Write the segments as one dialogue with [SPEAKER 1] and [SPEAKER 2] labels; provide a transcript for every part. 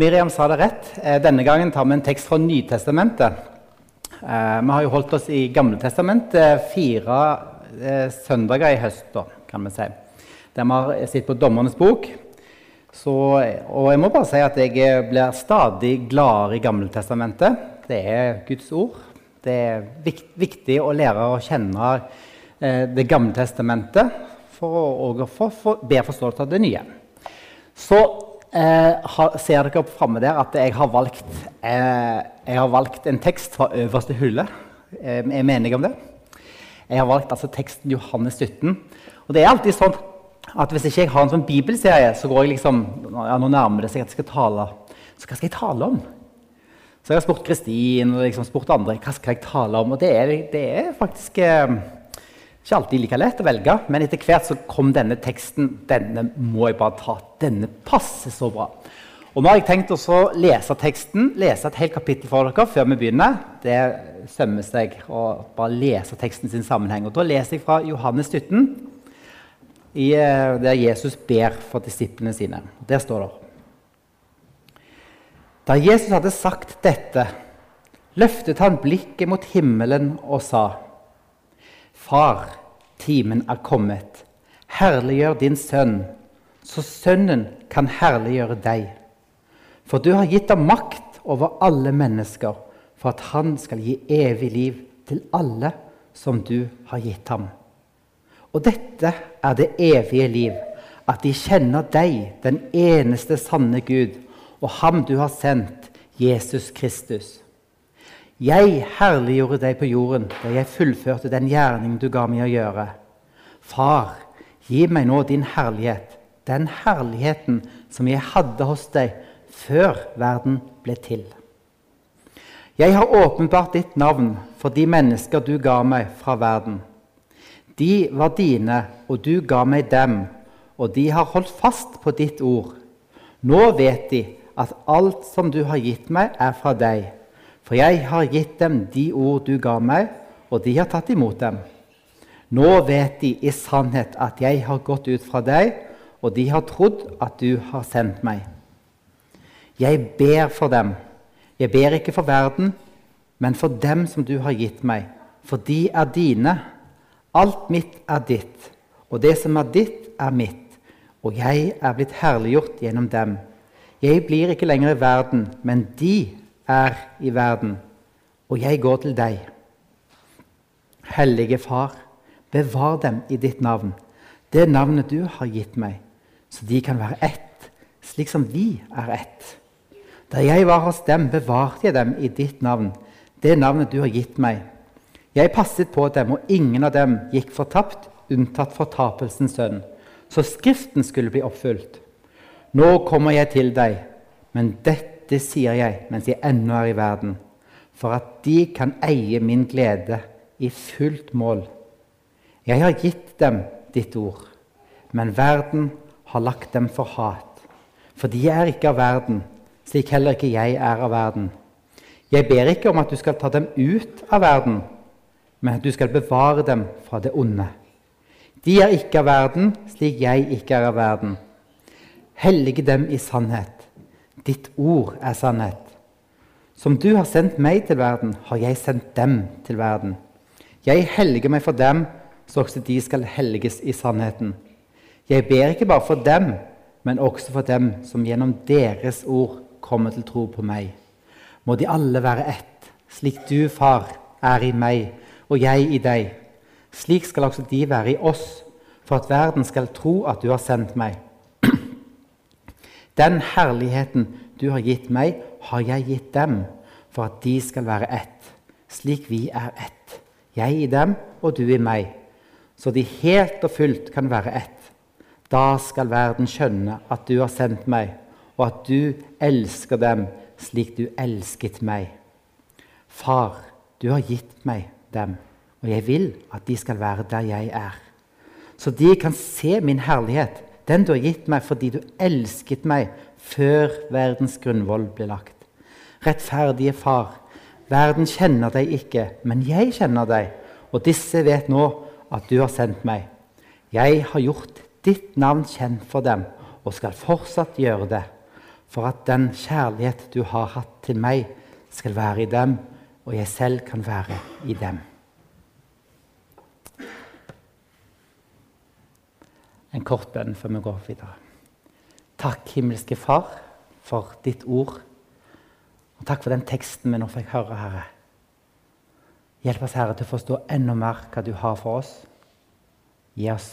[SPEAKER 1] Miriam sa det rett. Eh, denne gangen tar vi en tekst fra Nytestamentet. Eh, vi har jo holdt oss i Gamletestamentet fire eh, søndager i høst, kan vi si. Der vi har sett på Dommernes bok. Så, og jeg må bare si at jeg blir stadig gladere i Gamletestamentet. Det er Guds ord. Det er viktig å lære å kjenne Det gamle testamentet for å få bedre forståelse av det nye. Så eh, ser dere framme der at jeg har, valgt, eh, jeg har valgt en tekst fra øverste hylle. Eh, er vi enige om det? Jeg har valgt altså teksten Johannes 17. Og det er alltid sånn at Hvis ikke jeg har en sånn bibelserie, så går jeg liksom, ja, nå nærmer det seg at jeg skal tale. Så hva skal jeg tale om? Så jeg har spurt Kristin og liksom spurt andre hva skal jeg tale om. Og det er, det er faktisk eh, ikke alltid like lett å velge, men etter hvert så kom denne teksten. Denne må jeg bare ta. Denne passer så bra. Og nå har jeg tenkt å lese teksten, lese et helt kapittel for dere før vi begynner. Det sømmer seg å bare lese teksten sin sammenheng. Og Da leser jeg fra Johannes 17, i, eh, der Jesus ber for disiplene sine. Der står det Da Jesus hadde sagt dette, løftet han blikket mot himmelen og sa:" Far, timen er kommet. Herliggjør din sønn, så sønnen kan herliggjøre deg. For du har gitt ham makt over alle mennesker, for at han skal gi evig liv til alle som du har gitt ham. Og dette er det evige liv, at de kjenner deg, den eneste sanne Gud, og ham du har sendt, Jesus Kristus. Jeg herliggjorde deg på jorden da jeg fullførte den gjerning du ga meg å gjøre. Far, gi meg nå din herlighet, den herligheten som jeg hadde hos deg før verden ble til. Jeg har åpenbart ditt navn for de mennesker du ga meg fra verden. De var dine, og du ga meg dem, og de har holdt fast på ditt ord. Nå vet de at alt som du har gitt meg, er fra deg for jeg har gitt dem de ord du ga meg, og de har tatt imot dem. Nå vet de i sannhet at jeg har gått ut fra deg, og de har trodd at du har sendt meg. Jeg ber for dem. Jeg ber ikke for verden, men for dem som du har gitt meg, for de er dine. Alt mitt er ditt, og det som er ditt, er mitt, og jeg er blitt herliggjort gjennom dem. Jeg blir ikke lenger i verden, men de er i verden, og jeg går til deg. Hellige Far, bevar dem i ditt navn, det navnet du har gitt meg, så de kan være ett, slik som vi er ett. Da jeg var hos dem, bevarte jeg dem i ditt navn, det navnet du har gitt meg. Jeg passet på dem, og ingen av dem gikk fortapt, unntatt fortapelsens sønn, så Skriften skulle bli oppfylt. Nå kommer jeg til deg, men dette det sier jeg mens jeg ennå er i verden, for at de kan eie min glede i fullt mål. Jeg har gitt dem ditt ord, men verden har lagt dem for hat. For de er ikke av verden, slik heller ikke jeg er av verden. Jeg ber ikke om at du skal ta dem ut av verden, men at du skal bevare dem fra det onde. De er ikke av verden, slik jeg ikke er av verden. Hellige dem i sannhet. Ditt ord er sannhet. Som du har sendt meg til verden, har jeg sendt dem til verden. Jeg helliger meg for dem, så også de skal helliges i sannheten. Jeg ber ikke bare for dem, men også for dem som gjennom deres ord kommer til tro på meg. Må de alle være ett, slik du, Far, er i meg og jeg i deg. Slik skal også de være i oss, for at verden skal tro at du har sendt meg. Den herligheten du har gitt meg, har jeg gitt dem, for at de skal være ett, slik vi er ett. Jeg i dem og du i meg, så de helt og fullt kan være ett. Da skal verden skjønne at du har sendt meg, og at du elsker dem slik du elsket meg. Far, du har gitt meg dem, og jeg vil at de skal være der jeg er. Så de kan se min herlighet, den du har gitt meg fordi du elsket meg før verdens grunnvoll ble lagt. Rettferdige Far, verden kjenner deg ikke, men jeg kjenner deg, og disse vet nå at du har sendt meg. Jeg har gjort ditt navn kjent for dem og skal fortsatt gjøre det, for at den kjærlighet du har hatt til meg, skal være i dem, og jeg selv kan være i dem. En kort bønn før vi går videre. Takk, himmelske Far, for ditt ord. Og takk for den teksten vi nå fikk høre, Herre. Hjelp oss, Herre, til å forstå enda mer hva du har for oss. Gi oss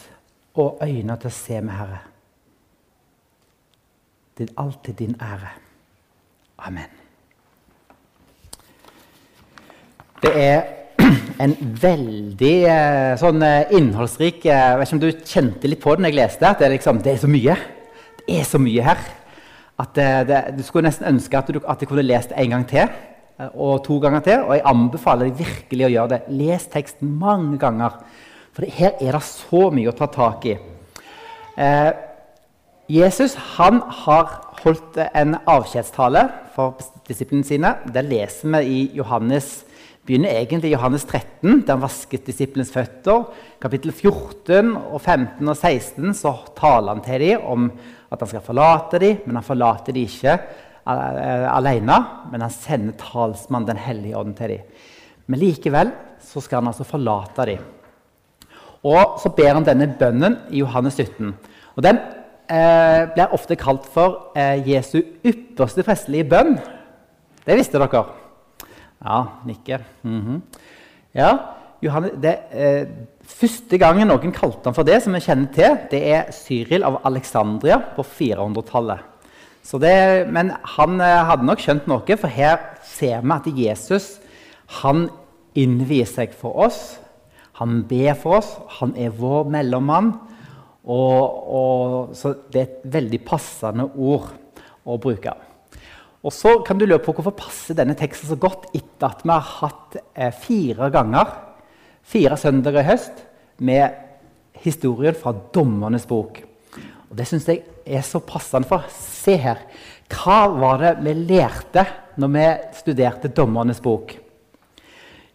[SPEAKER 1] og øyne til å se med, Herre. Det er alltid din ære. Amen. Det er en veldig eh, sånn eh, innholdsrik eh, Jeg vet ikke om du kjente litt på det når jeg leste at det er, liksom, det er så mye. Det er så mye her at det, det, du skulle nesten ønske at du, at du kunne lest en gang til og to ganger til. Og jeg anbefaler deg virkelig å gjøre det. Les teksten mange ganger. For her er det så mye å ta tak i. Eh, Jesus han har holdt en avskjedstale for disiplene sine. Det leser vi i Johannes begynner egentlig i Johannes 13, der han vasket disiplenes føtter. Kapittel 14, og 15 og 16 så taler han til dem om at han skal forlate dem, men han forlater dem ikke alene. Men han sender talsmannen Den hellige ånd til dem. Men likevel så skal han altså forlate dem. Og så ber han denne bønnen i Johannes 17. Og Den eh, blir ofte kalt for eh, Jesu ypperste prestelige bønn. Det visste dere. Ja, nikker. Mm -hmm. Ja, Johannes, det, eh, Første gangen noen kalte han for det, som vi kjenner til, det er Cyril av Alexandria på 400-tallet. Men han eh, hadde nok skjønt noe, for her ser vi at Jesus han innvier seg for oss. Han ber for oss. Han er vår mellommann. Og, og, så det er et veldig passende ord å bruke. Og så kan du lure på Hvorfor passer denne teksten så godt etter at vi har hatt eh, fire ganger, fire søndager i høst, med historien fra Dommernes bok. Og Det syns jeg er så passende. For se her. Hva var det vi lærte når vi studerte Dommernes bok?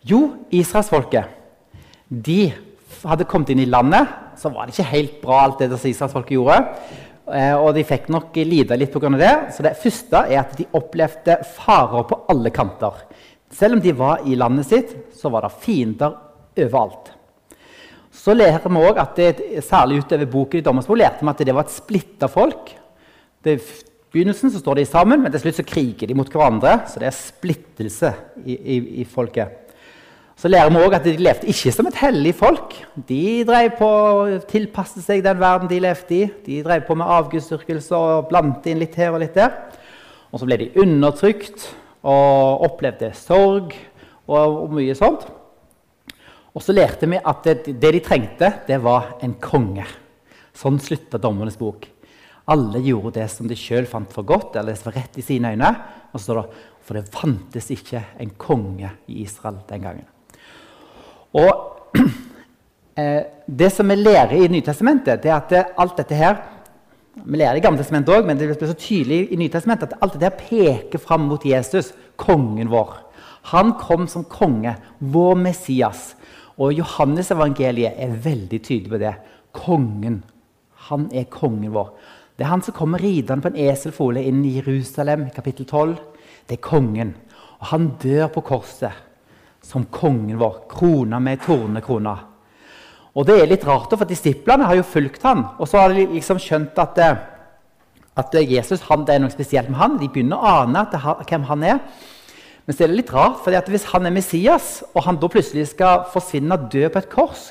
[SPEAKER 1] Jo, israelsfolket de hadde kommet inn i landet. Så var det ikke helt bra, alt det israelsfolket gjorde. Eh, og de fikk nok lide litt pga. det. Så det første er at de opplevde farer på alle kanter. Selv om de var i landet sitt, så var det fiender overalt. Så lærer vi også at det, Særlig utover boken i Dommersbok lærte vi at det var et splitta folk. I begynnelsen så står de sammen, men til slutt så kriger de mot hverandre. Så det er splittelse i, i, i folket. Så lærer vi også at de levde ikke som et hellig folk. De drev på å tilpasse seg den verden de levde i. De drev på med avgudsdyrkelse og blandet inn litt her og litt der. Og så ble de undertrykt og opplevde sorg og, og mye sånt. Og så lærte vi at det, det, de trengte, det var en konge. Sånn slutta Dommernes bok. Alle gjorde det som de sjøl fant for godt, eller det som var rett i sine øyne. Og så står det for det fantes ikke en konge i Israel den gangen. Og eh, Det som vi lærer i Nytestamentet, det er at alt dette her Vi lærer det i Gammeltestamentet òg, men det blir så tydelig i Nytestamentet at alt dette her peker fram mot Jesus, kongen vår. Han kom som konge, vår Messias. Og Johannes-evangeliet er veldig tydelig på det. Kongen. Han er kongen vår. Det er han som kommer ridende på en eselfole inn i Jerusalem, kapittel 12. Det er kongen. Og han dør på korset som kongen vår, krona med tornekrona. Og det er litt rart, for disiplene har jo fulgt han, og så har de liksom skjønt at, eh, at Jesus han, det er noe spesielt med han. De begynner å ane det, hvem han er. Men så er det litt rart, for hvis han er Messias, og han da plutselig skal forsvinne og dø på et kors,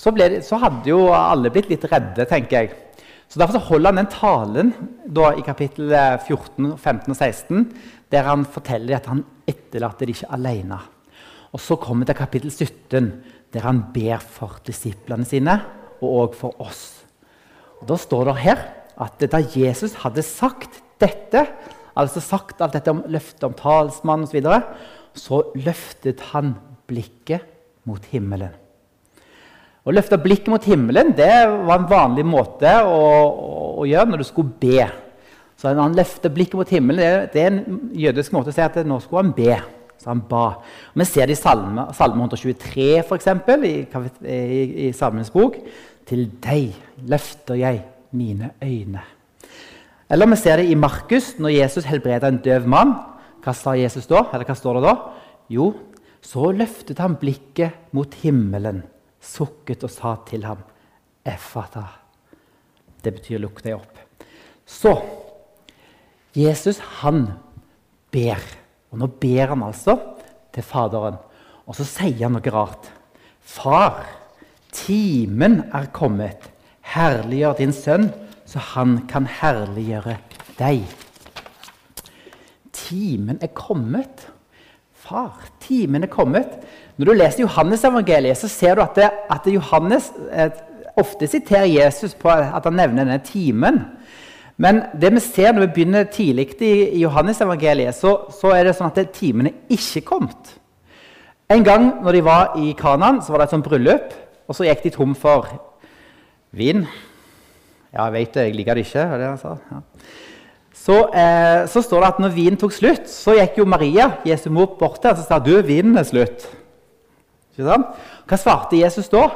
[SPEAKER 1] så, det, så hadde jo alle blitt litt redde, tenker jeg. Så Derfor så holder han den talen da, i kapittel 14, 15 og 16, der han forteller at han etterlater de ikke alene. Og så kommer det til kapittel 17, der han ber for disiplene sine og òg for oss. Og Da står det her at da Jesus hadde sagt dette, altså sagt alt dette om løftet om talsmann osv., så, videre, så løftet han blikket mot himmelen. Å løfte blikket mot himmelen det var en vanlig måte å, å, å gjøre når du skulle be. Så når han løfter blikket mot himmelen, det, det er en jødisk måte å si at nå skulle han be. Så han ba. Og vi ser det i Salme, salme 123, f.eks., i, i, i Salmenes bok. Til deg løfter jeg mine øyne. Eller vi ser det i Markus, når Jesus helbreder en døv mann. Hva sa Jesus da? Eller hva står det da? Jo, så løftet han blikket mot himmelen, sukket og sa til ham, Effata. Det betyr 'lukk deg opp'. Så Jesus, han ber. Og nå ber han altså til Faderen. Og så sier han noe rart. Far, timen er kommet. Herliggjør din sønn, så han kan herliggjøre deg. Timen er kommet. Far, timen er kommet. Når du leser Johannes-evangeliet, så ser du at, det, at Johannes eh, ofte siterer Jesus på at han nevner denne timen. Men det vi ser når vi begynner tidlig i, i Johannes-evangeliet, så, så, er det sånn at timen er ikke kommet. En gang når de var i Kanan, så var det et sånt bryllup, og så gikk de tom for vin. Ja, jeg vet det, jeg liker det ikke. det han sa. Ja. Så, eh, så, står det at når vinen tok slutt, så gikk jo Maria, Jesu mor, bort til og sa du, vinen er slutt. Ikke sant? Hva svarte Jesus da?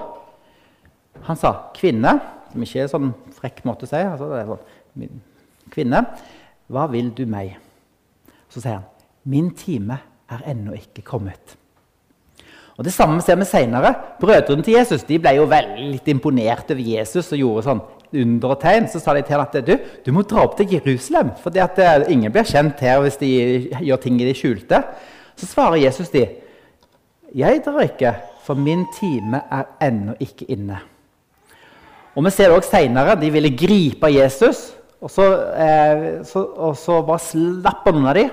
[SPEAKER 1] Han sa 'kvinne', som ikke er en sånn frekk måte å si. Altså, det er sånn, 'Kvinne, hva vil du meg?' Så sier han 'Min time er ennå ikke kommet'. Og Det samme ser vi senere. Brødrene til Jesus de ble jo veldig imponert over Jesus og gjorde sånn under og tegn, så sa de til ham at du, du må dra opp til Jerusalem. For eh, ingen blir kjent her hvis de gjør ting i det skjulte. Så svarer Jesus de, jeg drar ikke, for min time er ennå ikke inne. Og Vi ser det også seinere. De ville gripe Jesus, og så, eh, så, og så bare slapp noen av dem.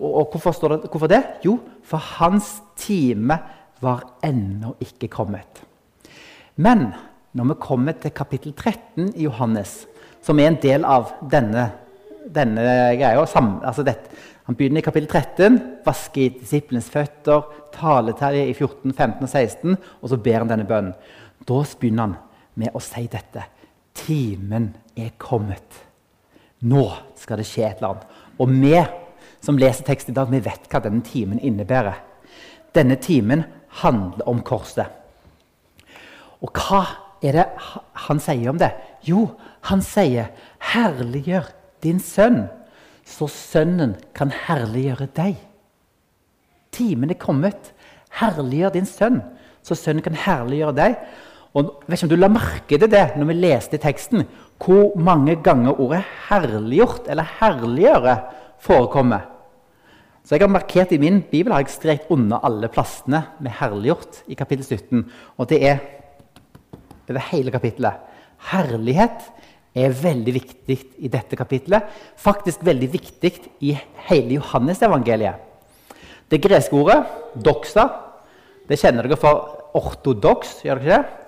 [SPEAKER 1] Og hvorfor, det, hvorfor det? Jo, for hans time var ennå ikke kommet. Men når vi kommer til kapittel 13 i Johannes, som er en del av denne, denne greia altså dette, Han begynner i kapittel 13, vasker i disiplenes føtter, taler til dem i 14, 15 og 16, og så ber han denne bønnen. Da begynner han med å si dette. Timen er kommet. Nå skal det skje et eller annet. Og vi som leser teksten i dag, vi vet hva denne timen innebærer. Denne timen handler om korset. Og hva er det han sier om det? Jo, han sier 'herliggjør din sønn', så sønnen kan herliggjøre deg. Timen er kommet. Herliggjør din sønn, så sønnen kan herliggjøre deg. Og jeg vet ikke om du la merke til det når vi leste teksten, hvor mange ganger ordet 'herliggjort' eller 'herliggjøre' forekommer. Så jeg har markert I min bibel har jeg strekt under alle plassene med 'herliggjort' i kapittel 17. Og det er over hele kapittelet. Herlighet er veldig viktig i dette kapittelet. Faktisk veldig viktig i hele Johannes-evangeliet. Det greske ordet 'doxa' det kjenner dere for ortodoks. gjør dere ikke det?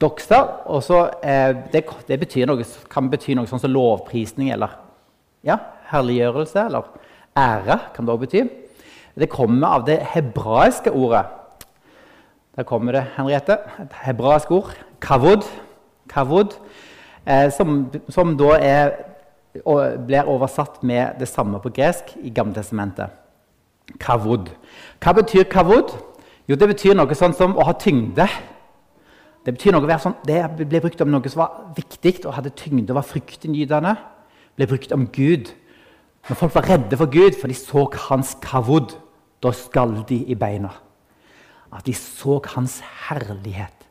[SPEAKER 1] Doxa, også, eh, det, det betyr noe, kan bety noe sånn som lovprisning eller ja, herliggjørelse eller ære. kan Det også bety. Det kommer av det hebraiske ordet. Der kommer det, Henriette. Et hebraisk ord kavod, kavod eh, som, som, da er, blir oversatt med det samme på gresk i Gammeltestamentet. Kavod. Hva betyr kavod? Jo, Det betyr noe sånn som å ha tyngde. Det betyr noe å være sånn, det ble brukt om noe som var viktig og hadde tyngde og var fryktinngytende. Ble brukt om Gud. Når folk var redde for Gud, for de så hans kavod, da skalv de i beina. At de så hans herlighet.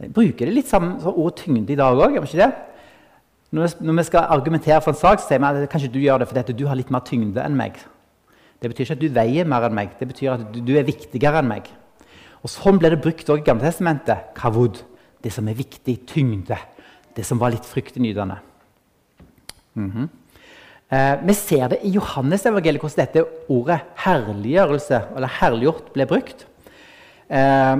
[SPEAKER 1] Jeg bruker det litt samme ord tyngde i dag òg. Når, vi skal argumentere for en sak, så sier vi at kanskje du gjør det fordi du har litt mer tyngde enn meg. Det betyr ikke at du veier mer enn meg, det betyr at du er viktigere enn meg. Og Sånn ble det brukt også i Gamletestamentet. Kavod. Det som er viktig. Tyngde. Det som var litt fryktinngytende. Mm -hmm. eh, vi ser det i Johannes-evangeliet hvordan dette ordet herliggjørelse eller herliggjort ble brukt. Eh,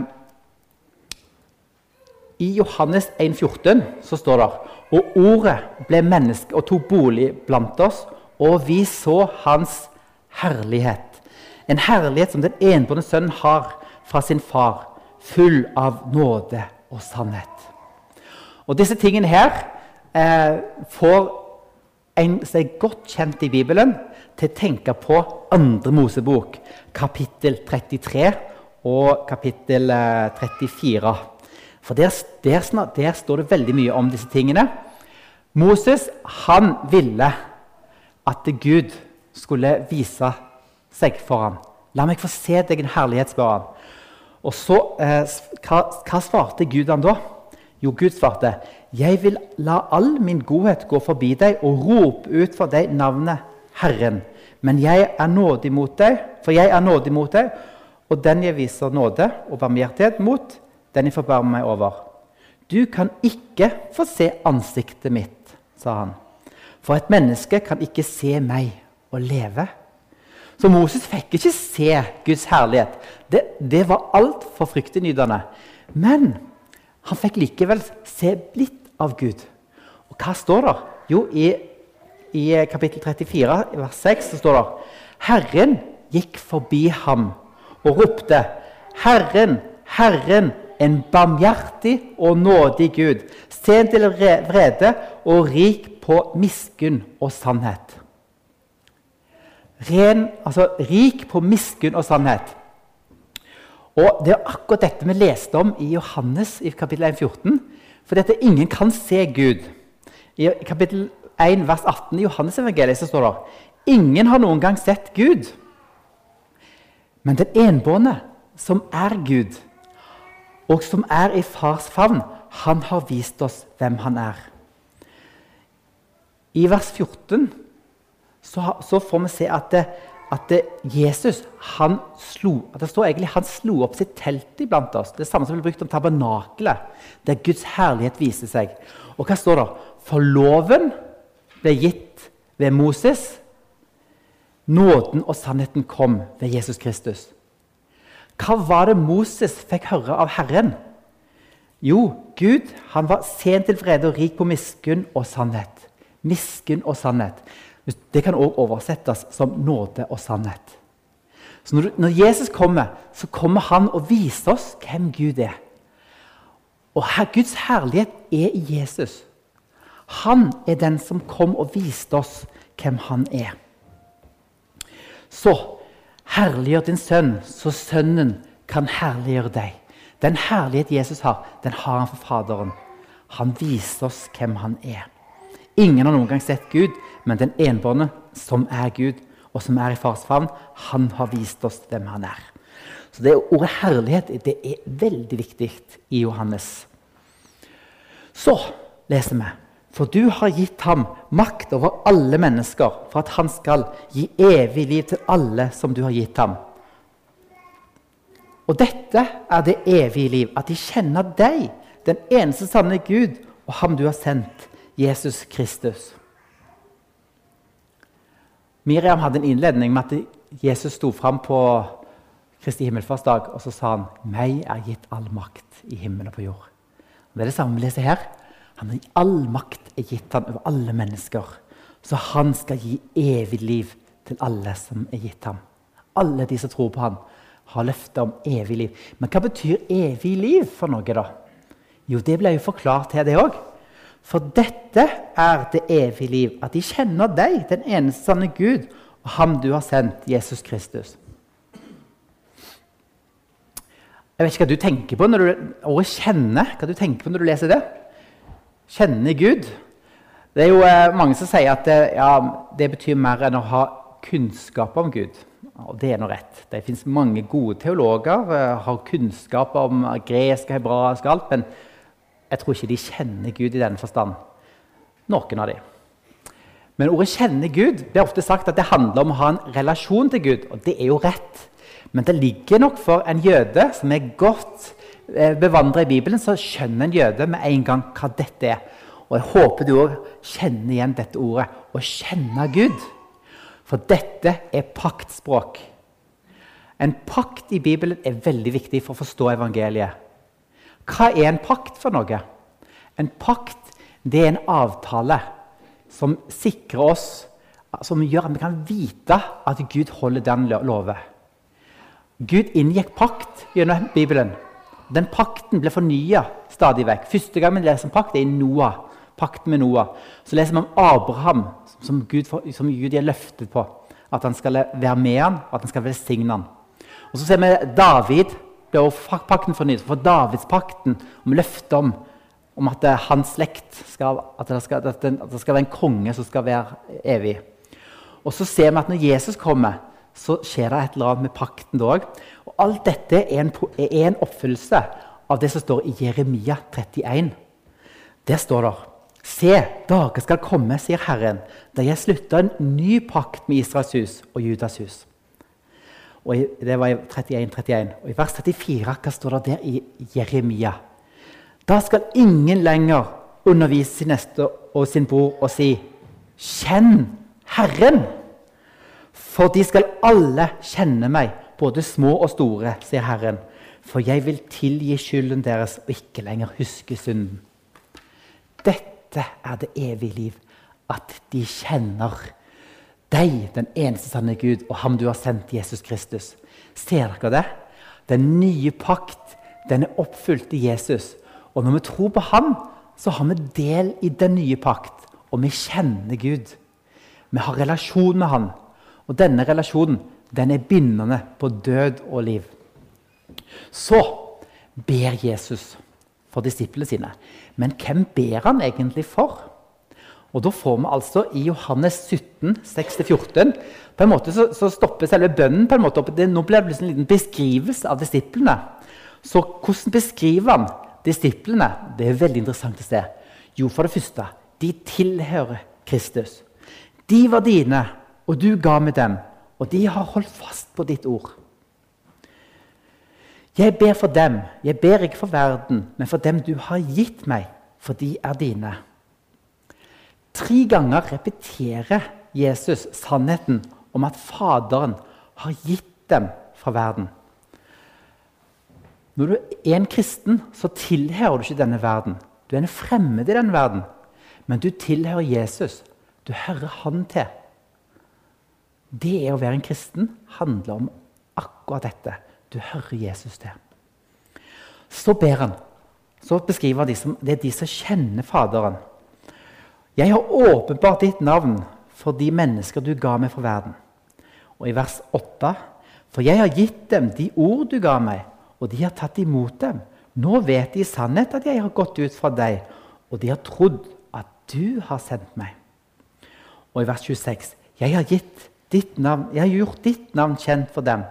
[SPEAKER 1] i Johannes 1,14 så står det Og ordet ble menneske og tok bolig blant oss, og vi så hans herlighet. En herlighet som den enbårne sønnen har fra sin far, full av nåde og sannhet. Og Disse tingene her eh, får en som er godt kjent i Bibelen, til å tenke på andre Mosebok, kapittel 33 og kapittel 34. Eh, for der, der, der, står det veldig mye om disse tingene. Moses han ville at Gud skulle vise seg for ham. La meg få se deg en herlighet, spør han. Og så, eh, hva, hva, svarte Gud da? Jo, Gud svarte, 'Jeg vil la all min godhet gå forbi deg og rope ut for deg navnet Herren.' Men jeg er nådig mot deg, for jeg er nådig mot deg, og den jeg viser nåde og barmhjertighet mot, den jeg forbarmer meg over. Du kan ikke få se ansiktet mitt, sa han. For et menneske kan ikke se meg og leve. Så Moses fikk ikke se Guds herlighet. Det, det var altfor fryktinngytende. Men han fikk likevel se litt av Gud. Og hva står det? Jo, i, i kapittel 34, vers 6, så står det Herren gikk forbi ham og ropte, Herren, Herren, en barmhjertig og nådig Gud, sen til vrede og rik på miskunn og sannhet. Ren, altså rik på miskunn og sannhet. Og Det er akkurat dette vi leste om i Johannes i kapittel 1, 14. For dette ingen kan se Gud. I kapittel 1, vers 18 i Johannes evangeliet så står det ingen har noen gang sett Gud. Men den enbårne, som er Gud, og som er i fars favn, han har vist oss hvem han er. I vers 14 så, så får vi se at, det, at det, Jesus han slo at det står egentlig han slo opp sitt telt iblant oss. Det samme som ble brukt om tabernakelet, der Guds herlighet viser seg. Og hva står det? For loven ble gitt ved Moses. Nåden og sannheten kom ved Jesus Kristus. Hva var det Moses fikk høre av Herren? Jo, Gud han var sent til vrede og rik på miskunn og sannhet. Miskunn og sannhet. Det kan også oversettes som nåde og sannhet. Så når, når, Jesus kommer, så kommer han og viser oss hvem Gud er. Og her, Guds herlighet er i Jesus. Han er den som kom og viste oss hvem han er. Så herliggjør din sønn, så sønnen kan herliggjøre deg. Den herlighet Jesus har, den har han for Faderen. Han viser oss hvem han er. Ingen har noen gang sett Gud, men den enbårne, som er Gud, og som er i fars favn, han har vist oss hvem han er. Så det Ordet herlighet det er veldig viktig i Johannes. Så leser vi For du har gitt ham makt over alle mennesker, for at han skal gi evig liv til alle som du har gitt ham. Og dette er det evige liv, at de kjenner deg, den eneste sanne Gud, og ham du har sendt, Jesus Kristus. Miriam hadde en innledning med at Jesus sto fram på Kristi himmelfartsdag og så sa han, 'Meg er gitt all makt i himmelen og på jord'. Og det er det samme vi leser her. Han All makt er gitt han over alle mennesker. Så han skal gi evig liv til alle som er gitt ham. Alle de som tror på ham, har løftet om evig liv. Men hva betyr evig liv for noe, da? Jo, det ble jo forklart her, det òg. For dette er det evige liv, at de kjenner deg, den eneste sanne Gud, og ham du har sendt, Jesus Kristus. Jeg vet ikke hva du tenker på når du ordet 'kjenne'. Hva du tenker på når du leser det? Kjenne Gud. Det er jo eh, mange som sier at det, ja, det betyr mer enn å ha kunnskap om Gud. Og det er nå rett. Det fins mange gode teologer, uh, har kunnskap om gresk og hebraisk og alt. men jeg tror ikke de kjenner Gud i denne forstand. Noen av dem. Men ordet 'kjenne Gud' det er ofte sagt at det handler om å ha en relasjon til Gud. Og det er jo rett. Men det ligger nok for en jøde som er godt eh, bevandra i Bibelen, så skjønner en jøde med en gang hva dette er. Og jeg håper du òg kjenner igjen dette ordet å kjenne Gud. For dette er paktspråk. En pakt i Bibelen er veldig viktig for å forstå evangeliet. Hva er en pakt for noe? En pakt det er en avtale som sikrer oss Som gjør at vi kan vite at Gud holder den loven. Gud inngikk pakt gjennom Bibelen. Den pakten ble fornya stadig vekk. Første gang vi leser om pakt, er i Noah. Pakten med Noah. Så leser vi om Abraham, som Gud, som Gud er løftet på. At han skal være med han, og at han skal velsigne han. Og Så ser vi David ble pakten fornyet. For Davidspakten om løftet om om at eh, hans slekt skal, at det, skal, at det skal være en konge som skal være evig. Og så ser vi at når Jesus kommer, så skjer det et eller annet med pakten da òg. Og alt dette er en, er en, oppfyllelse av det som står i Jeremia 31. Der står det Se, dager skal komme, sier Herren, da jeg slutter en ny pakt med Israels hus og Judas hus. Og det var i 31, 31. Og i vers 34 hva står det der i Jeremia? Da skal ingen lenger undervise sin neste og sin bror og si 'Kjenn Herren'. For de skal alle kjenne meg, både små og store, sier Herren. For jeg vil tilgi skylden deres og ikke lenger huske synden. Dette er det evige liv, at de kjenner deg, den eneste sanne Gud, og ham du har sendt, Jesus Kristus. Ser dere det? Den nye pakt den er oppfylt i Jesus. Og når vi tror på ham, så har vi del i den nye pakt, og vi kjenner Gud. Vi har relasjon med han. Og denne relasjonen den er bindende på død og liv. Så ber Jesus for disiplene sine. Men hvem ber han egentlig for? Og Da får vi altså i Johannes 17, 6-14 på en måte så, så, stopper selve bønnen på en måte opp. Det, nå blir det liksom en liten beskrivelse av disiplene. Så hvordan beskriver han disiplene? Det er veldig interessant å se. Jo, for det første, de tilhører Kristus. De var dine, og du ga meg dem, og de har holdt fast på ditt ord. Jeg ber for dem, jeg ber ikke for verden, men for dem du har gitt meg, for de er dine. Tre ganger repeterer Jesus sannheten om at Faderen har gitt dem fra verden. Når du er en kristen, så tilhører du ikke denne verden. Du er en fremmed i denne verden, men du tilhører Jesus. Du hører Han til. Det å være en kristen handler om akkurat dette. Du hører Jesus til. Så ber han. Så beskriver han de som, det er de som kjenner Faderen. Jeg har åpenbart ditt navn for de mennesker du ga meg for verden. Og i vers 8.: For jeg har gitt dem de ord du ga meg, og de har tatt imot dem. Nå vet de i sannhet at jeg har gått ut fra deg, og de har trodd at du har sendt meg. Og i vers 26.: Jeg har, navn, jeg har gjort ditt navn kjent for dem,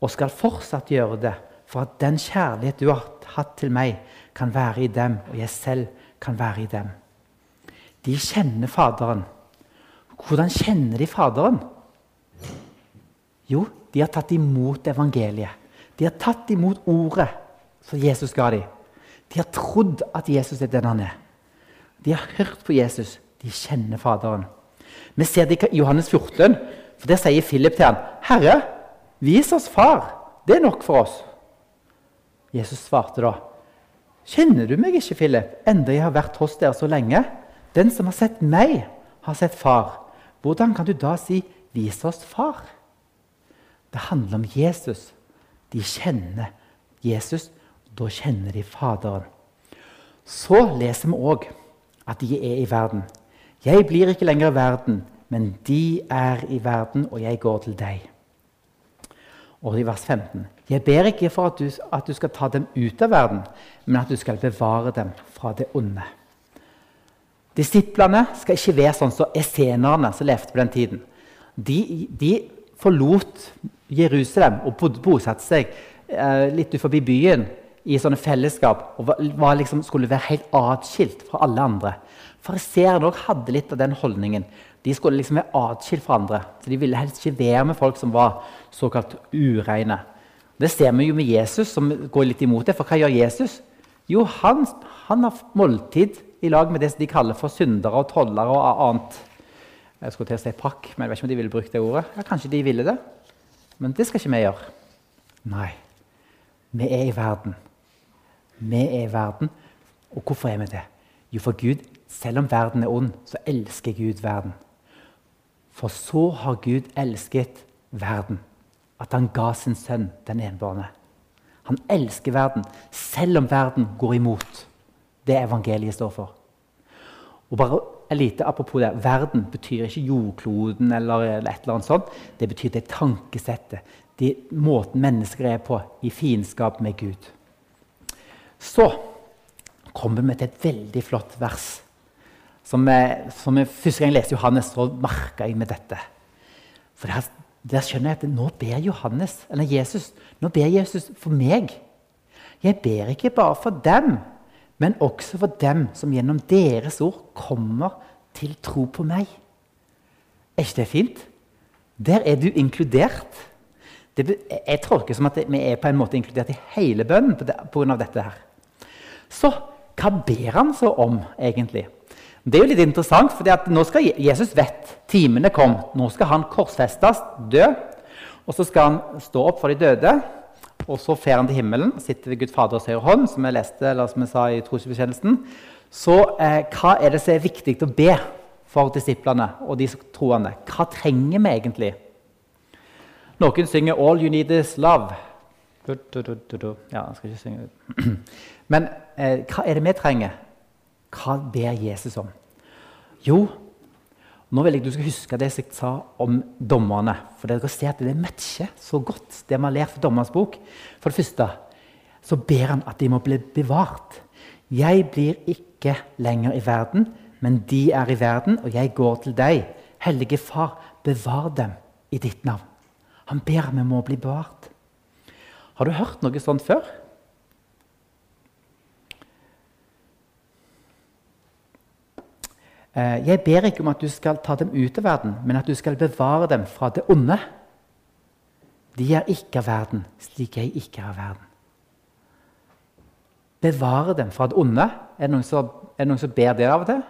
[SPEAKER 1] og skal fortsatt gjøre det, for at den kjærlighet du har hatt til meg, kan være i dem, og jeg selv kan være i dem. De kjenner Faderen. Hvordan kjenner de Faderen? Jo, de har tatt imot evangeliet. De har tatt imot ordet som Jesus ga dem. De har trodd at Jesus er den han er. De har hørt på Jesus. De kjenner Faderen. Vi ser det i Johannes 14, for der sier Philip til ham, 'Herre, vis oss Far. Det er nok for oss.' Jesus svarte da, 'Kjenner du meg ikke, Philip, enda jeg har vært hos dere så lenge?' 'Den som har sett meg, har sett Far.' Hvordan kan du da si 'vis oss Far'? Det handler om Jesus. De kjenner Jesus. Da kjenner de Faderen. Så leser vi òg at de er i verden. Jeg blir ikke lenger i verden, men de er i verden, og jeg går til deg. Og i vers 15.: Jeg ber ikke for at du, at du skal ta dem ut av verden, men at du skal bevare dem fra det onde. Disiplene skal ikke være sånn som essenerne som levde på den tiden. De, de forlot Jerusalem og bosatte seg eh, litt utenfor byen i sånne fellesskap og var, liksom, skulle være helt atskilt fra alle andre. Fariseerne hadde litt av den holdningen. De skulle liksom være atskilt fra andre. så De ville helst ikke være med folk som var såkalt ureine. Det ser vi jo med Jesus, som går litt imot det. For hva gjør Jesus? Jo, han, han har måltid i lag med det de kaller for syndere og tollere og annet. Jeg skulle til å si pakk, men jeg vet ikke om de ville brukt det ordet. Ja, Kanskje de ville det, men det skal ikke vi gjøre. Nei. Vi er i verden. Vi er i verden. Og hvorfor er vi det? Jo, for Gud selv om verden er ond, så elsker Gud verden. For så har Gud elsket verden, at han ga sin sønn, den enbårne. Han elsker verden, selv om verden går imot det evangeliet står for. Og bare lite Apropos det, verden betyr ikke jordkloden eller et eller annet sånt. Det betyr det tankesettet, det måten mennesker er på i fiendskap med Gud. Så kommer vi til et veldig flott vers. Som, jeg, som jeg, Første gang jeg leste Johannes, så merka jeg med dette. For der, der, skjønner jeg at nå ber Johannes, eller Jesus nå ber Jesus for meg. Jeg ber ikke bare for dem, men også for dem som gjennom deres ord kommer til tro på meg. Er ikke det fint? Der er du inkludert. Det, jeg tolker som at vi er på en måte inkludert i hele bønnen pga. dette. her. Så hva ber han så om, egentlig? Det er jo litt interessant, for nå skal Jesus vet timene kom. Nå skal han korsfestes, dø. Og så skal han stå opp for de døde. Og så fer han til himmelen, sitter ved Gud Faders høyre hånd, som jeg leste, eller som jeg sa i trosbekjennelsen. Så eh, hva er det som er viktig å be for disiplene og de troende? Hva trenger vi egentlig? Noen synger 'All you need is love'. Ja, jeg skal ikke synge Men eh, hva er det vi trenger? Hva ber Jesus om? Jo, nå vil jeg du skal huske det jeg sa om dommerne. For dere ser at Det matcher så godt, det vi har lært fra Dommerens bok. For det første så ber han at de må bli bevart. Jeg blir ikke lenger i verden, men de er i verden, og jeg går til deg. Hellige Far, bevar dem i ditt navn. Han ber vi må bli bevart. Har du hørt noe sånt før? Jeg ber ikke om at du skal ta dem ut av verden, men at du skal bevare dem fra det onde. De er ikke av verden, slik jeg ikke er av verden. Bevare dem fra det onde. Er det noen som, det noen som ber det av og til?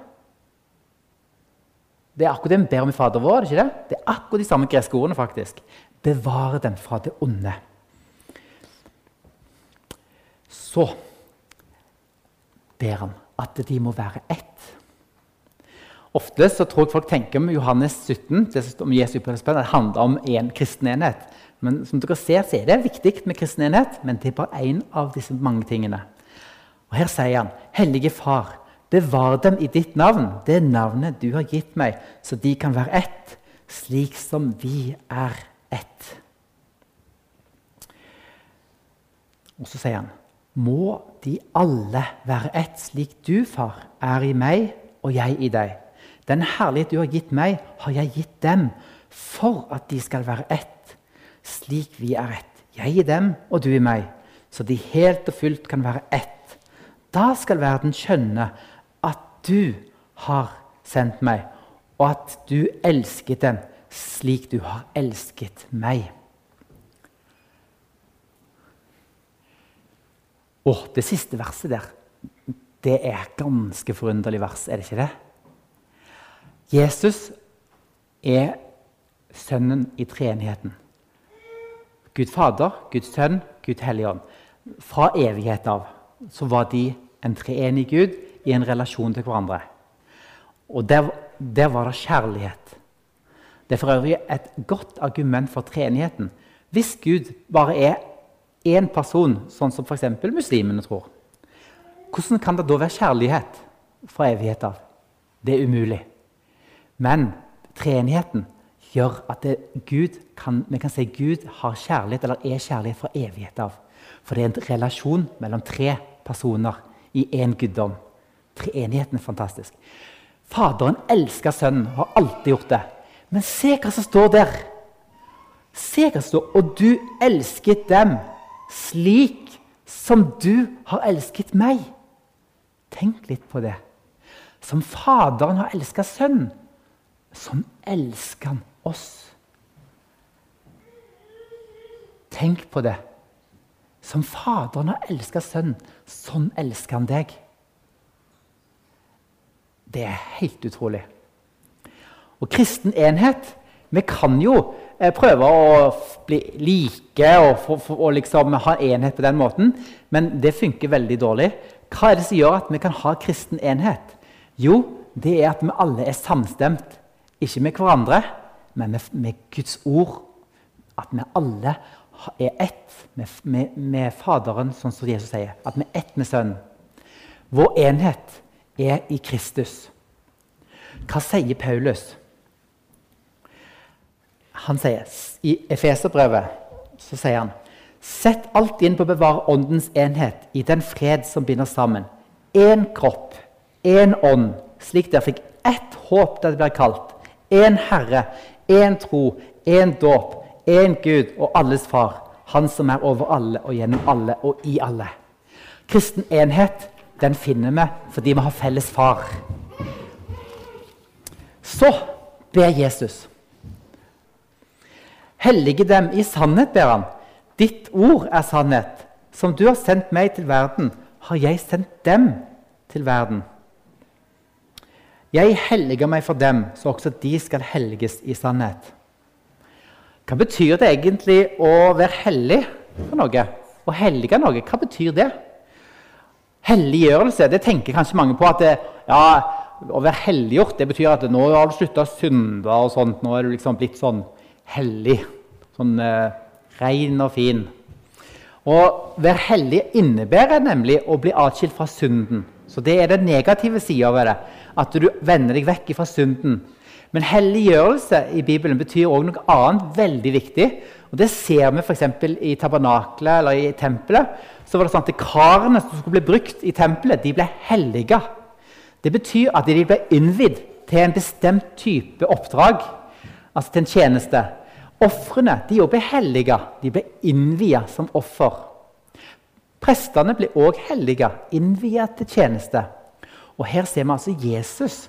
[SPEAKER 1] Det er akkurat det vi ber om i Fader vår. ikke Det Det er akkurat de samme greske ordene. faktisk. Bevare dem fra det onde. Så ber han at de må være ett. Ofte så tror jeg folk tenker om Johannes 17 det som om Jesu at det handler om én kristen enhet. Men som dere ser, så er det viktig med kristen enhet, men det er bare én av disse mange tingene. Og Her sier han, 'Hellige Far', Bevar dem i ditt navn, det navnet du har gitt meg, så de kan være ett, slik som vi er ett. Og så sier han, må de alle være ett, slik du, far, er i meg og jeg i deg. Den herlighet du har gitt meg, har jeg gitt dem, for at de skal være ett, slik vi er ett. Jeg i dem og du i meg, så de helt og fullt kan være ett. Da skal verden skjønne at du har sendt meg, og at du elsket dem slik du har elsket meg. Og det siste verset der, det er et ganske forunderlig vers, er det ikke det? Jesus er sønnen i treenigheten. Gud Fader, Guds Sønn, Gud Helligånd. Fra evighet av så var de en treenig Gud i en relasjon til hverandre. Og der, der var det kjærlighet. Det er for øvrig et godt argument for treenigheten. Hvis Gud bare er én person, sånn som f.eks. muslimene tror, hvordan kan det da være kjærlighet fra evighet av? Det er umulig. Men treenigheten gjør at det, Gud kan, vi kan si Gud har kjærlighet, eller er kjærlighet fra evighet av. For det er en relasjon mellom tre personer i én guddom. Treenigheten er fantastisk. Faderen elsker sønnen, har alltid gjort det. Men se hva som står der. Se hva som står Og du elsket dem slik som du har elsket meg. Tenk litt på det. Som Faderen har elska Sønnen, sånn elsker han oss. Tenk på det. Som Faderen har elska Sønnen, sånn elsker han deg. Det er helt utrolig. Og kristen enhet Vi kan jo eh, prøve å bli like og, og liksom ha enhet på den måten, men det funker veldig dårlig. Hva er det som gjør at vi kan ha kristen enhet? Jo, det er at vi alle er samstemt. Ikke med hverandre, men med, med Guds ord. At vi alle er ett med, med, med, Faderen, sånn som Jesus sier. At vi er ett med Sønnen. Vår enhet er i Kristus. Hva sier Paulus? Han sier, I Efeserbrevet så sier han Sett alt inn på å bevare åndens enhet i den fred som binder sammen. én kropp, én ånd, slik dere fikk ett håp da det ble kalt. Én Herre, én tro, én dåp, én Gud og alles Far. Han som er over alle og gjennom alle og i alle. Kristen enhet den finner vi fordi vi har felles far. Så ber Jesus. Hellige dem i sannhet, ber han. Ditt ord er sannhet. Som du har sendt meg til verden, har jeg sendt dem til verden. Jeg helliger meg for dem, så også de skal helges i sannhet. Hva betyr det egentlig å være hellig for noe? Å hellige noe, hva betyr det? Helliggjørelse det tenker kanskje mange på at det, ja, å være helliggjort det betyr at nå har du slutta å synde. og sånt, Nå er du liksom blitt sånn hellig. Sånn eh, ren og fin. Å være hellig innebærer nemlig å bli atskilt fra synden. Så Det er den negative sida ved det. At du vender deg vekk fra synden. Men helliggjørelse i Bibelen betyr òg noe annet veldig viktig. Og Det ser vi f.eks. i tabernaklet eller i tempelet. Så var det sånn at Karene som skulle bli brukt i tempelet, de ble hellige. Det betyr at de ble innvidd til en bestemt type oppdrag, altså til en tjeneste. Ofrene de ble hellige. De ble innvia som offer. Prestene ble òg hellige, innvia til tjeneste. Og Her ser vi altså Jesus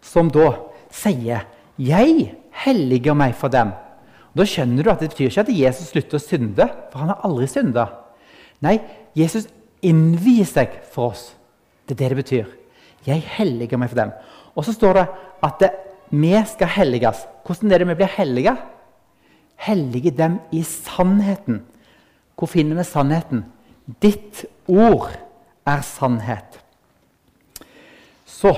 [SPEAKER 1] som da sier 'Jeg helliger meg for dem'. Og da skjønner du at Det betyr ikke at Jesus slutter å synde, for han har aldri synda. Nei, Jesus innvier seg for oss. Det er det det betyr. 'Jeg helliger meg for dem'. Og så står det at det, vi skal helliges. Hvordan er det vi blir hellige? Hellige dem i sannheten. Hvor finner vi sannheten? Ditt ord er sannhet. Så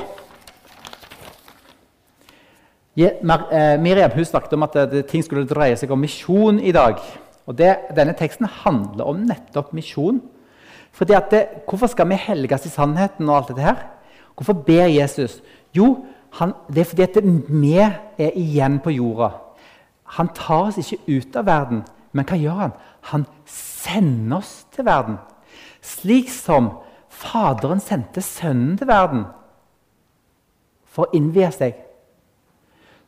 [SPEAKER 1] eh, Miriam hun snakket om at ting skulle dreie seg om misjon i dag. Og det, Denne teksten handler om nettopp misjon. Fordi at det, Hvorfor skal vi helges i sannheten og alt dette her? Hvorfor ber Jesus? Jo, han, det er fordi at vi er igjen på jorda. Han tar oss ikke ut av verden, men hva gjør han? Han sender oss til verden. Slik som Faderen sendte Sønnen til verden for å innvie seg.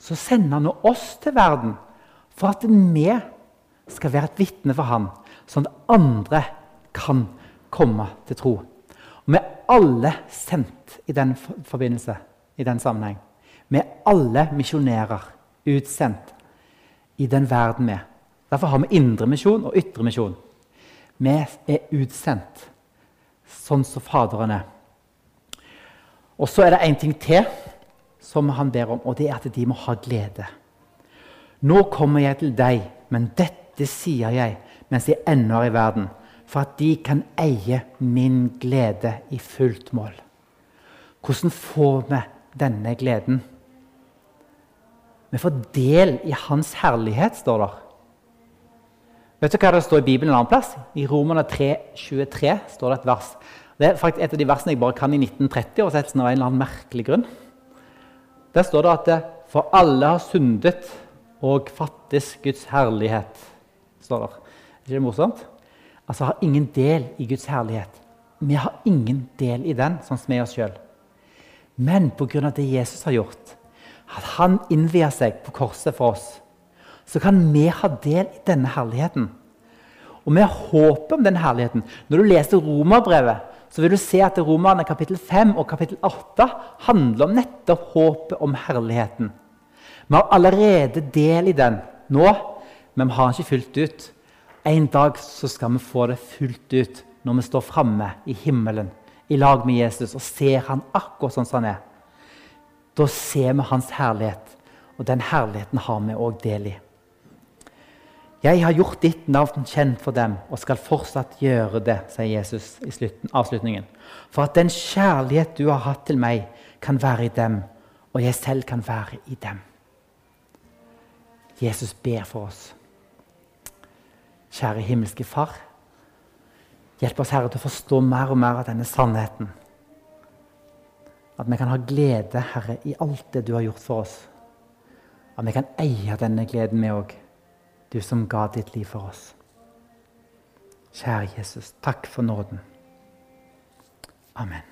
[SPEAKER 1] Så sender han oss til verden for at vi skal være et vitne for han, sånn at andre kan komme til tro. Og Vi er alle sendt i den forbindelse, i den sammenheng. Vi er alle misjonærer, utsendt i den verden vi er. Derfor har vi indremisjon og ytremisjon. Vi er utsendt, sånn som Faderen er. Og så er det en ting til som han ber om, og det er at de må ha glede. Nå kommer jeg til deg, men dette sier jeg mens jeg ennå er i verden, for at de kan eie min glede i fullt mål. Hvordan får vi denne gleden? Vi får del i Hans herlighet, står det. Vet du hva det står i Bibelen en annen plass? I Romerne 3, 23 står det et vers. Det er faktisk et av de versene jeg bare kan i 1930-oversettelsen av en eller annen merkelig grunn. Der står det at det, for alle har syndet og fattes Guds herlighet. står der. Er ikke det morsomt? Altså har ingen del i Guds herlighet. Vi har ingen del i den, sånn som vi er oss sjøl. Men pga. det Jesus har gjort, at han innvier seg på korset for oss, så kan vi ha del i denne herligheten. Og vi har håpet om den herligheten. Når du leser Romerbrevet, så vil du se at Romerne kapittel 5 og kapittel 8 handler om nettopp håpet om herligheten. Vi har allerede del i den nå, men vi har den ikke fullt ut. En dag så skal vi få det fullt ut når vi står framme i himmelen i lag med Jesus og ser han akkurat sånn som han er. Da ser vi hans herlighet, og den herligheten har vi òg del i. Jeg har gjort ditt navn kjent for dem og skal fortsatt gjøre det, sier Jesus i slutten, avslutningen. For at den kjærlighet du har hatt til meg, kan være i dem, og jeg selv kan være i dem. Jesus ber for oss. Kjære himmelske Far. Hjelp oss, Herre, til å forstå mer og mer av denne sannheten. At vi kan ha glede, Herre, i alt det du har gjort for oss. At vi kan eie denne gleden, vi òg. Du som ga ditt liv for oss. Kjære Jesus, takk for nåden. Amen.